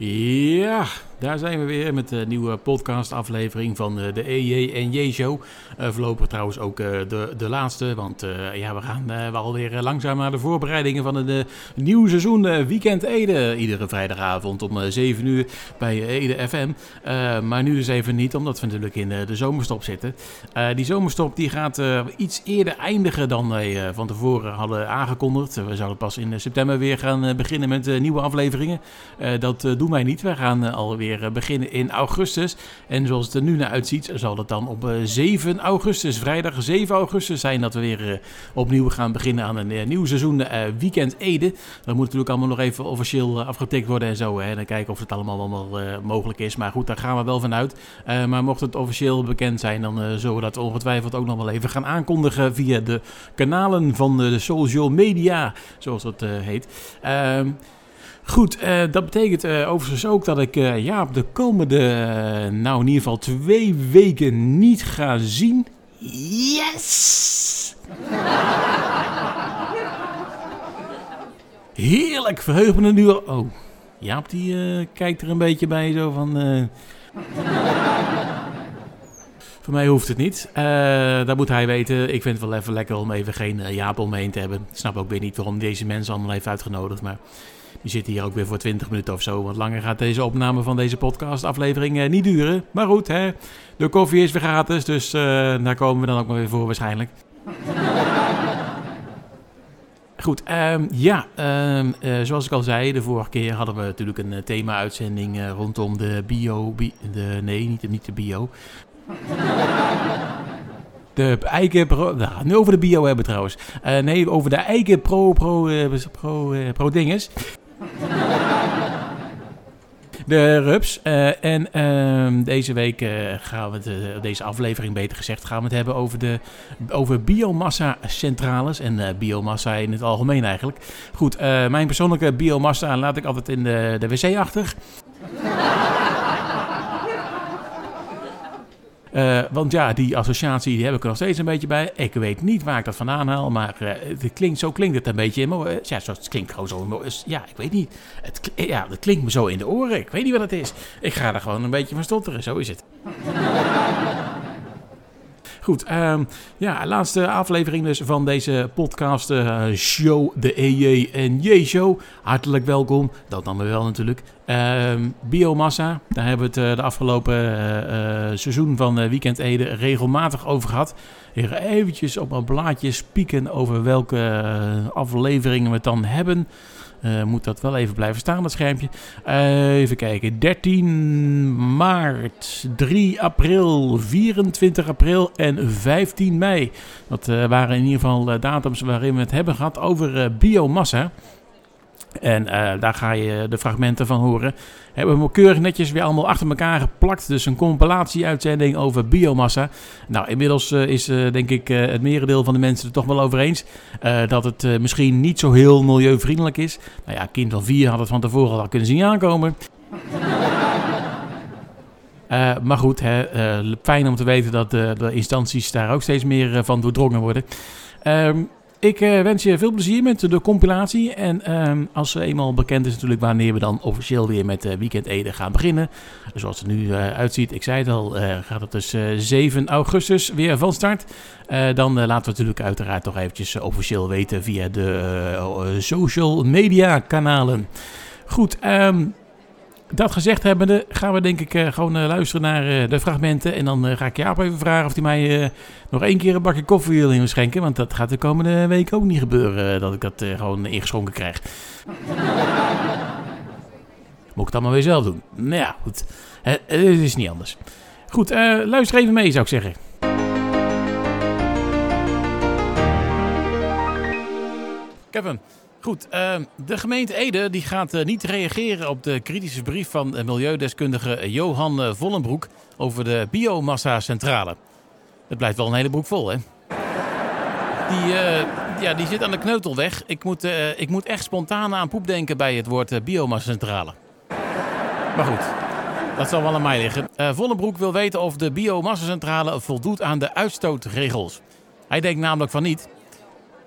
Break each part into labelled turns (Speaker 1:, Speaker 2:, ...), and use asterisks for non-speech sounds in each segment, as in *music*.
Speaker 1: Ja, daar zijn we weer met de nieuwe podcastaflevering van eh, de EJ en J Show. Uh, voorlopig trouwens ook uh, de, de laatste, want ja, we gaan wel weer langzaam naar de voorbereidingen van het nieuwe seizoen Weekend Ede. Iedere vrijdagavond om 7 uur bij Ede FM. maar nu dus even niet, omdat we natuurlijk in de zomerstop zitten. die zomerstop die gaat iets eerder eindigen dan wij van tevoren hadden aangekondigd. We zouden pas in september weer gaan beginnen met nieuwe afleveringen. dat doen wij niet. We gaan alweer beginnen in augustus. En zoals het er nu naar uitziet, zal het dan op 7 augustus, vrijdag 7 augustus zijn dat we weer uh, opnieuw gaan beginnen aan een nieuw seizoen Weekend Ede. Dat moet natuurlijk allemaal nog even officieel afgetikt worden en zo. En dan kijken of het allemaal allemaal mogelijk is. Maar goed, daar gaan we wel vanuit. maar mocht het officieel bekend zijn, dan zullen we dat ongetwijfeld ook nog wel even gaan aankondigen via de kanalen van de social media, zoals dat heet. Ehm, Goed, uh, dat betekent uh, overigens ook dat ik uh, ja, de komende, nou in ieder geval twee weken niet ga zien. Yes! Heerlijk, verheug me nu al. Oh, Jaap die kijkt er een beetje bij zo van... Voor mij hoeft het niet. dat moet hij weten. Ik vind het wel even lekker om even geen Jaap om me heen te hebben. Ik snap ook weer niet waarom deze mensen allemaal heeft uitgenodigd, maar... Die zitten hier ook weer voor 20 minuten of zo. Want langer gaat deze opname van deze podcastaflevering uh, niet duren. Maar goed, hè, de koffie is weer gratis. Dus uh, daar komen we dan ook maar weer voor waarschijnlijk. *laughs* Goed, um, ja, um, uh, zoals ik al zei, de vorige keer hadden we natuurlijk een thema-uitzending rondom de bio, bi de, nee, niet, niet de bio. *laughs* De eigen pro, nou, nu over de bio hebben trouwens. Nee, over de eigen pro, pro, pro, pro dinges. De rups. Uh, en uh, deze week uh, gaan we het, deze aflevering beter gezegd, gaan we het hebben over, de, over biomassa-centrales. En biomassa in het algemeen eigenlijk. Goed, mijn persoonlijke biomassa laat ik altijd in de, de wc achter. Uh, want ja, die associatie die heb ik er nog steeds een beetje bij. Ik weet niet waar ik dat vandaan haal, maar uh, het klinkt, zo klinkt het een beetje. Uh, ja, zo, het klinkt gewoon zo. Ja, ik weet niet. Het, ja, het klinkt me zo in de oren. Ik weet niet wat het is. Ik ga er gewoon een beetje van stotteren. Zo is het. Goed, um, ja, laatste aflevering dus van deze podcast uh, show, de EJ en J show. Hartelijk welkom, dat dan wel natuurlijk. Uh, biomassa, daar hebben we het uh, de afgelopen uh, seizoen van Weekend Ede regelmatig over gehad. Eventjes op een blaadje spieken over welke afleveringen we het dan hebben. Uh, moet dat wel even blijven staan, dat schermpje. Uh, even kijken. 13 maart, 3 april, 24 april en 15 mei. Dat uh, waren in ieder geval datums waarin we het hebben gehad over biomassa. En uh, daar ga je de fragmenten van horen. Hebben we keurig netjes weer allemaal achter elkaar geplakt. Dus een compilatie-uitzending over biomassa. Nou, inmiddels uh, is uh, denk ik het merendeel van de mensen er toch wel over eens. dat het misschien niet zo heel milieuvriendelijk is. Nou ja, kind van vier had het van tevoren al kunnen zien aankomen. *laughs* maar goed, hè, fijn om te weten dat de, de instanties daar ook steeds meer van doordrongen worden. Ehm, ik uh, wens je veel plezier met de compilatie. En um, als eenmaal bekend is natuurlijk wanneer we dan officieel weer met uh, Weekend Ede gaan beginnen. Zoals het nu uh, uitziet, ik zei het al, gaat het dus 7 augustus weer van start. dan laten we natuurlijk uiteraard toch eventjes officieel weten via de social media kanalen. Goed, um, dat gezegd hebbende gaan we denk ik uh, gewoon uh, luisteren naar uh, de fragmenten. En dan ga ik Jaap even vragen of hij mij nog één keer een bakje koffie wil schenken. Want dat gaat de komende week ook niet gebeuren, dat ik dat gewoon ingeschonken krijg. *laughs* Moet ik het allemaal weer zelf doen? Nou ja, goed. Het is niet anders. Goed, luister even mee zou ik zeggen. Kevin. Goed, uh, de gemeente Ede die gaat uh, niet reageren op de kritische brief van uh, milieudeskundige Johan Vollenbroek over de biomassa-centrale. Het blijft wel een hele broek vol, hè? Die, ja, die zit aan de kneutelweg. Ik moet, ik moet echt spontaan aan poep denken bij het woord biomassa-centrale. Maar goed, dat zal wel aan mij liggen. Vollenbroek wil weten of de biomassa-centrale voldoet aan de uitstootregels. Hij denkt namelijk van niet.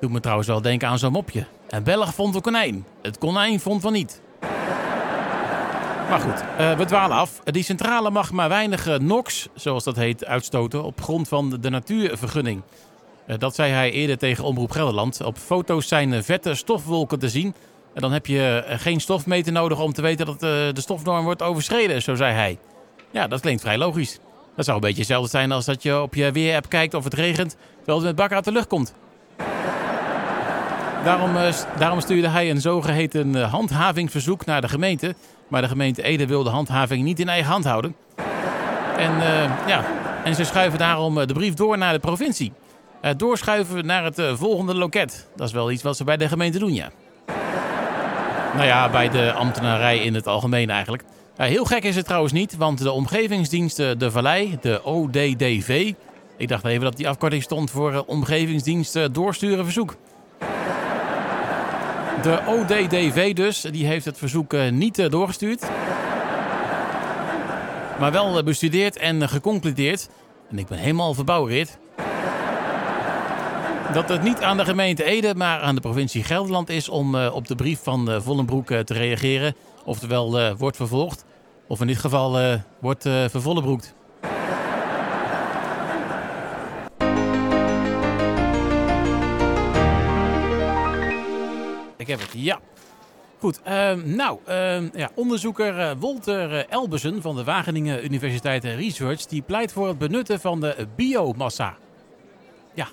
Speaker 1: Doet me trouwens wel denken aan zo'n mopje. Een Belg vond een konijn. Het konijn vond van niet. Maar goed, uh, we dwalen af. Die centrale mag maar weinig NOx, zoals dat heet, uitstoten op grond van de natuurvergunning. Uh, dat zei hij eerder tegen Omroep Gelderland. Op foto's zijn vette stofwolken te zien. En dan heb je geen stofmeter nodig om te weten dat de stofnorm wordt overschreden, zo zei hij. Ja, dat klinkt vrij logisch. Dat zou een beetje hetzelfde zijn als dat je op je weerapp kijkt of het regent, terwijl het met bakken uit de lucht komt. Daarom, uh, daarom stuurde hij een zogeheten uh, handhavingsverzoek naar de gemeente. Maar de gemeente Ede wil de handhaving niet in eigen hand houden. En, uh, ja, en ze schuiven daarom de brief door naar de provincie. doorschuiven naar het volgende loket. Dat is wel iets wat ze bij de gemeente doen, ja. Nou ja, bij de ambtenarij in het algemeen eigenlijk. heel gek is het trouwens niet, want de omgevingsdienst De Vallei, de ODDV... Ik dacht even dat die afkorting stond voor Omgevingsdienst Doorsturen Verzoek. De ODDV dus, die heeft het verzoek eh, niet eh, doorgestuurd. Maar wel eh, bestudeerd en geconcludeerd. En ik ben helemaal verbouwereerd. Dat het niet aan de gemeente Ede, maar aan de provincie Gelderland is om op de brief van Vollenbroek te reageren. Oftewel wordt vervolgd. Of in dit geval wordt vervollenbroekt. Ik heb het, ja. Goed, ehm, nou, uh, ja, onderzoeker uh, Wolter uh, Elbesen van de Wageningen Universiteit Research... die pleit voor het benutten van de biomassa. Ja,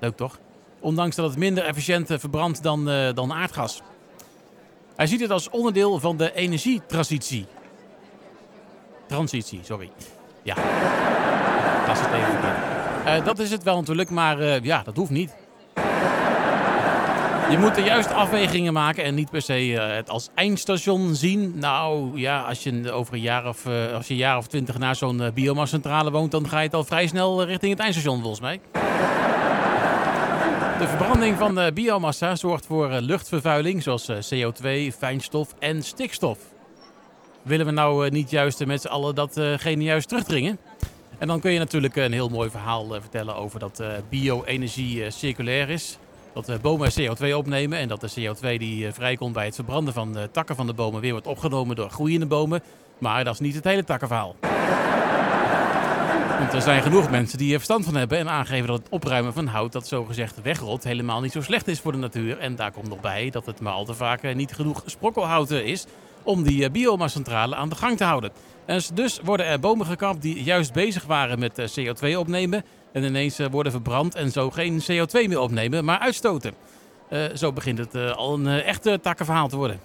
Speaker 1: leuk toch? Ondanks dat het minder efficiënt verbrandt dan, dan aardgas. Hij ziet het als onderdeel van de energietransitie. Transitie, sorry. Ja, dat is het dat is het wel natuurlijk, maar ja, dat hoeft niet. Je moet de juiste afwegingen maken en niet per se uh, het als eindstation zien. Nou ja, als je over een jaar of, uh, als je jaar of twintig naar zo'n uh, biomassa-centrale woont, dan ga je het al vrij snel richting het eindstation volgens mij. De verbranding van de biomassa zorgt voor luchtvervuiling zoals CO2, fijnstof en stikstof. Willen we nou niet juist met z'n allen datgene juist terugdringen? En dan kun je natuurlijk een heel mooi verhaal vertellen over dat bio-energie circulair is dat de bomen CO2 opnemen en dat de CO2 die eh, vrijkomt bij het verbranden van de takken van de bomen weer wordt opgenomen door groeiende bomen. Maar dat is niet het hele takkenverhaal. Want er zijn genoeg mensen die er verstand van hebben en aangeven dat het opruimen van hout dat zogezegd wegrot helemaal niet zo slecht is voor de natuur. En daar komt nog bij dat het maar al te vaak eh, niet genoeg sprokkelhouten is om die eh, biomassa-centrale aan de gang te houden. En dus worden er bomen gekapt die juist bezig waren met CO2 opnemen en ineens eh, worden verbrand en zo geen CO2 meer opnemen, maar uitstoten. Zo begint het al een echte takkenverhaal te worden.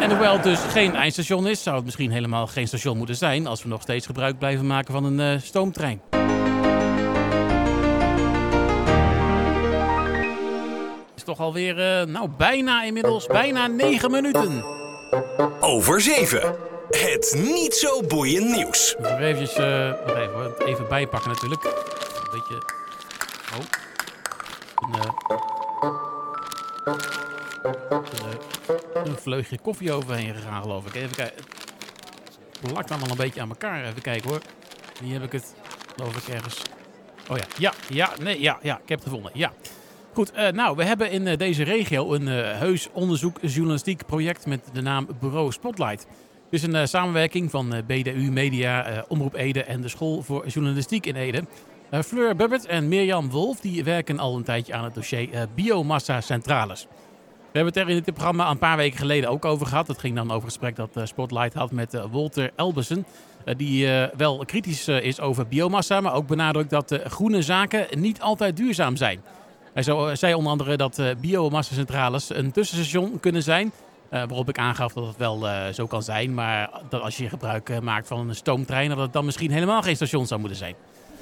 Speaker 1: En hoewel het dus geen eindstation is, zou het misschien helemaal geen station moeten zijn als we nog steeds gebruik blijven maken van een stoomtrein. Is toch alweer, nou bijna inmiddels, bijna 9 minuten.
Speaker 2: Over 7. Het niet zo boeiend nieuws.
Speaker 1: Eventjes, uh, even, even bijpakken natuurlijk. Een beetje... Oh. Een, uh, een, een vleugje koffie overheen gegaan geloof ik. Even kijken. Het plakt allemaal een beetje aan elkaar. Even kijken hoor. Hier heb ik het, geloof ik, ergens... Oh ja, ja, ja, nee, ja, ja, ik heb het gevonden, ja. Goed, uh, nou, we hebben in uh, deze regio een uh, heus onderzoek journalistiek project met de naam Bureau Spotlight. Het is een samenwerking van eh, BDU Media, Omroep Ede en de School voor Journalistiek in Ede. Fleur Bubbert en Mirjam Wolf die werken al een tijdje aan het dossier biomassa centrales. We hebben het er in dit programma een paar weken geleden ook over gehad. Het ging dan over het gesprek dat Spotlight had met Walter Elbesen. die wel kritisch is over biomassa, maar ook benadrukt dat groene zaken niet altijd duurzaam zijn. Hij zei onder andere dat biomassa-centrales een tussenstation kunnen zijn uh, waarop ik aangaf dat het wel zo kan zijn. Maar dat als je gebruik maakt van een stoomtrein, dat het dan misschien helemaal geen station zou moeten zijn.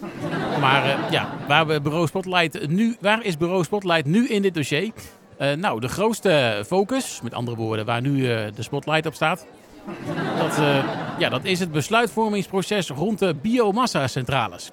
Speaker 1: *laughs* maar ja, waar, we bureau Spotlight nu, waar is Bureau Spotlight nu in dit dossier? nou, de grootste focus, met andere woorden, waar nu de Spotlight op staat. Dat, ja, dat is het besluitvormingsproces rond de biomassa-centrales.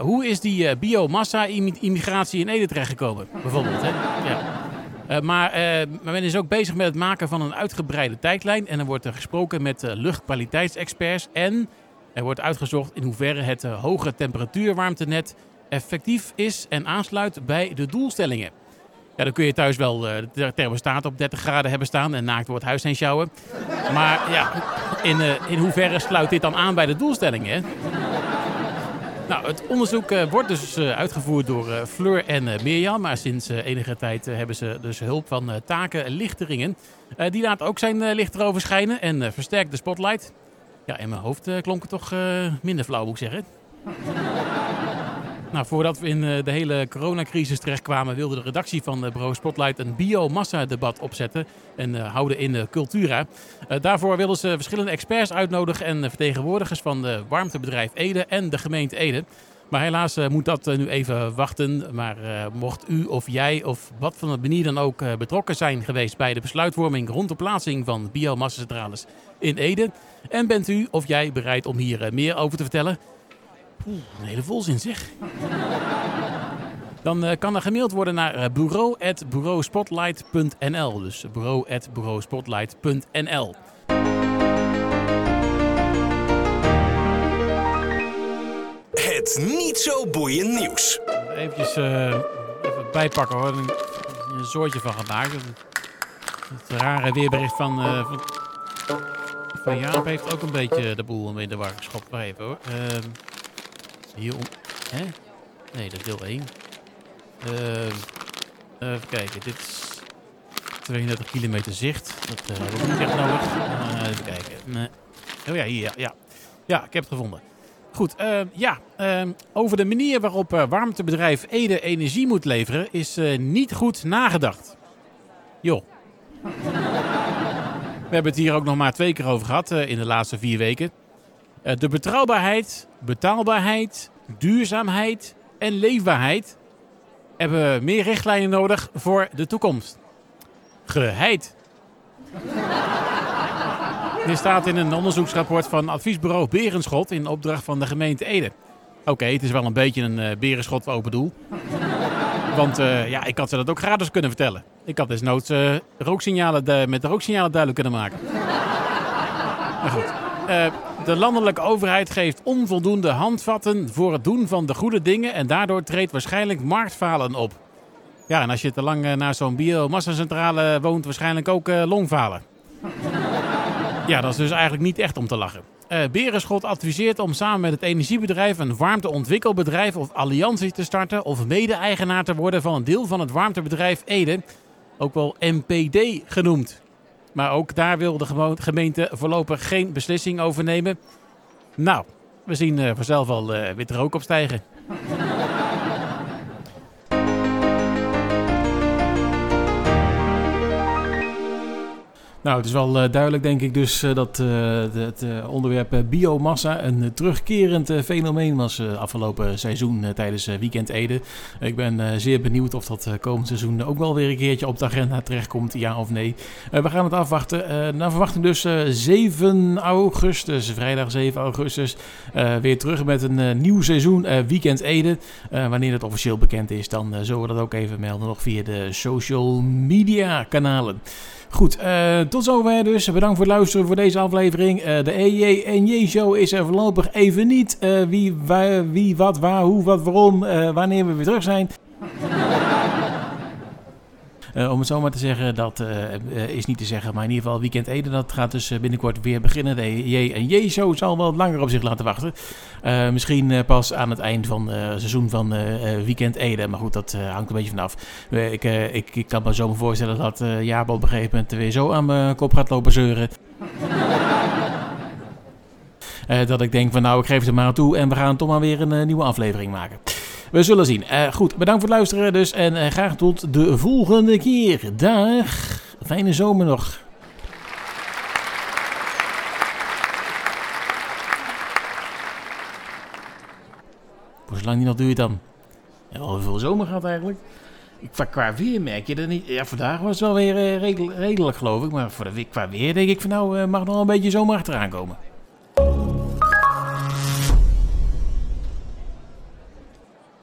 Speaker 1: Hoe is die biomassa-immigratie in Ede terechtgekomen, bijvoorbeeld? Hè? Ja. Uh, maar, uh, men is ook bezig met het maken van een uitgebreide tijdlijn. En er wordt er gesproken met luchtkwaliteitsexperts. En er wordt uitgezocht in hoeverre het hoge temperatuurwarmtenet effectief is en aansluit bij de doelstellingen. Ja, dan kun je thuis wel eh, de thermostaat op 30 graden hebben staan en naakt wordt huis heen sjouwen. Maar ja, in, eh, in hoeverre sluit dit dan aan bij de doelstellingen? Nou, het onderzoek eh, wordt dus eh, uitgevoerd door eh, Fleur en Mirjam. Maar sinds enige tijd hebben ze dus hulp van Taken Lichteringen. Die laat ook zijn licht erover schijnen en versterkt de spotlight. Ja, in mijn hoofd klonk het toch minder flauw, moet ik zeggen. Nou, voordat we in eh, de hele coronacrisis terechtkwamen, wilde de redactie van eh, Bureau Spotlight een biomassa-debat opzetten en eh, houden in de Cultura. Daarvoor wilden ze verschillende experts uitnodigen en vertegenwoordigers van de warmtebedrijf Ede en de gemeente Ede. Maar helaas moet dat nu even wachten. Maar mocht u of jij of wat van het benieuwd dan ook betrokken zijn geweest bij de besluitvorming rond de plaatsing van biomassacentrales in Ede. En bent u of jij bereid om hier meer over te vertellen? Oeh, een hele volzin zeg. Dan eh, kan er gemaild worden naar eh, bureau.bureauspotlight.nl. Dus bureau.bureauspotlight.nl.
Speaker 2: Het niet zo boeiend nieuws.
Speaker 1: Eventjes eh, even bijpakken hoor. Een, een soortje van gemaakt. Het, het rare weerbericht van, eh, van, van Jaap heeft ook een beetje de boel in de war geschopt. Maar even hoor. Ehm, hier om... Hè? Nee, dat is deel 1. Ehm, even kijken. Dit is 32 kilometer zicht. Dat eh, heb ik niet echt nodig. Eh, even kijken. Oh ja, hier. Ja, ja. ik heb het gevonden. Goed, eh, ja. ehm, over de manier waarop eh, warmtebedrijf Ede energie moet leveren is eh, niet goed nagedacht. Joh. We hebben het hier ook nog maar twee keer over gehad eh, in de laatste vier weken. Eh, de betrouwbaarheid, betaalbaarheid, duurzaamheid en leefbaarheid hebben meer richtlijnen nodig voor de toekomst. Geheid. *laughs* Dit staat in een onderzoeksrapport van adviesbureau Berenschot in opdracht van de gemeente Ede. Oké, het is wel een beetje een eh, berenschot open doel. Want eh, ja, ik had ze dat ook gratis kunnen vertellen. Ik had desnoods eh rooksignalen met de rooksignalen duidelijk kunnen maken. Maar goed. De landelijke overheid geeft onvoldoende handvatten voor het doen van de goede dingen en daardoor treedt waarschijnlijk marktfalen op. Ja, en als je te lang eh, naar zo'n biomassacentrale woont, waarschijnlijk ook eh, longfalen. Ja, dat is dus eigenlijk niet echt om te lachen. Eh Berenschot adviseert om samen met het energiebedrijf een warmteontwikkelbedrijf of alliantie te starten of mede-eigenaar te worden van een deel van het warmtebedrijf Ede, ook wel MPD genoemd. Maar ook daar wil de gemeente voorlopig geen beslissing over nemen. Nou, we zien eh, vanzelf al eh witte rook opstijgen. Nou, het is wel eh, duidelijk, denk ik, dus eh, dat eh, het onderwerp biomassa een terugkerend fenomeen was afgelopen seizoen tijdens Weekend Ede. Ik ben zeer benieuwd of dat komend seizoen ook wel weer een keertje op de agenda terechtkomt, ja of nee. We gaan het afwachten. Naar verwachting dus eh, 7 augustus, vrijdag 7 augustus, weer terug met een nieuw seizoen Weekend Ede. Wanneer het officieel bekend is, dan zullen we dat ook even melden nog via de social media kanalen. Goed, eh, tot zover dus. Bedankt voor het luisteren voor deze aflevering. Eh, de EJ en J Show is er voorlopig even niet. Eh, wie, waar, wie, wat, waar, hoe, wat, waarom, wanneer we weer terug zijn. Eh, om het zo maar te zeggen, dat eh, eh, is niet te zeggen. Maar in ieder geval, Weekend Ede, dat gaat dus binnenkort weer beginnen. De J en J Show zal wel langer op zich laten wachten. Misschien pas aan het eind van het seizoen van Weekend Ede. Maar goed, dat hangt een beetje vanaf. Ik, ik, ik kan me zo maar voorstellen dat Jaap op een gegeven moment weer zo aan mijn kop gaat lopen zeuren. *laughs* Dat ik denk van nou, ik geef het maar aan toe en we gaan toch maar weer een nieuwe aflevering maken. We zullen zien. Eh, goed, bedankt voor het luisteren dus en eh, graag tot de volgende keer. Dag. Fijne zomer nog. Voor zolang die nog duurt dan. Ja, al veel zomer gaat eigenlijk. Qua- weer merk je dat niet. Ja, vandaag was het wel weer eh, redel- redelijk geloof ik. Maar voor de qua weer denk ik van nou mag nog wel een beetje zomer achteraan komen.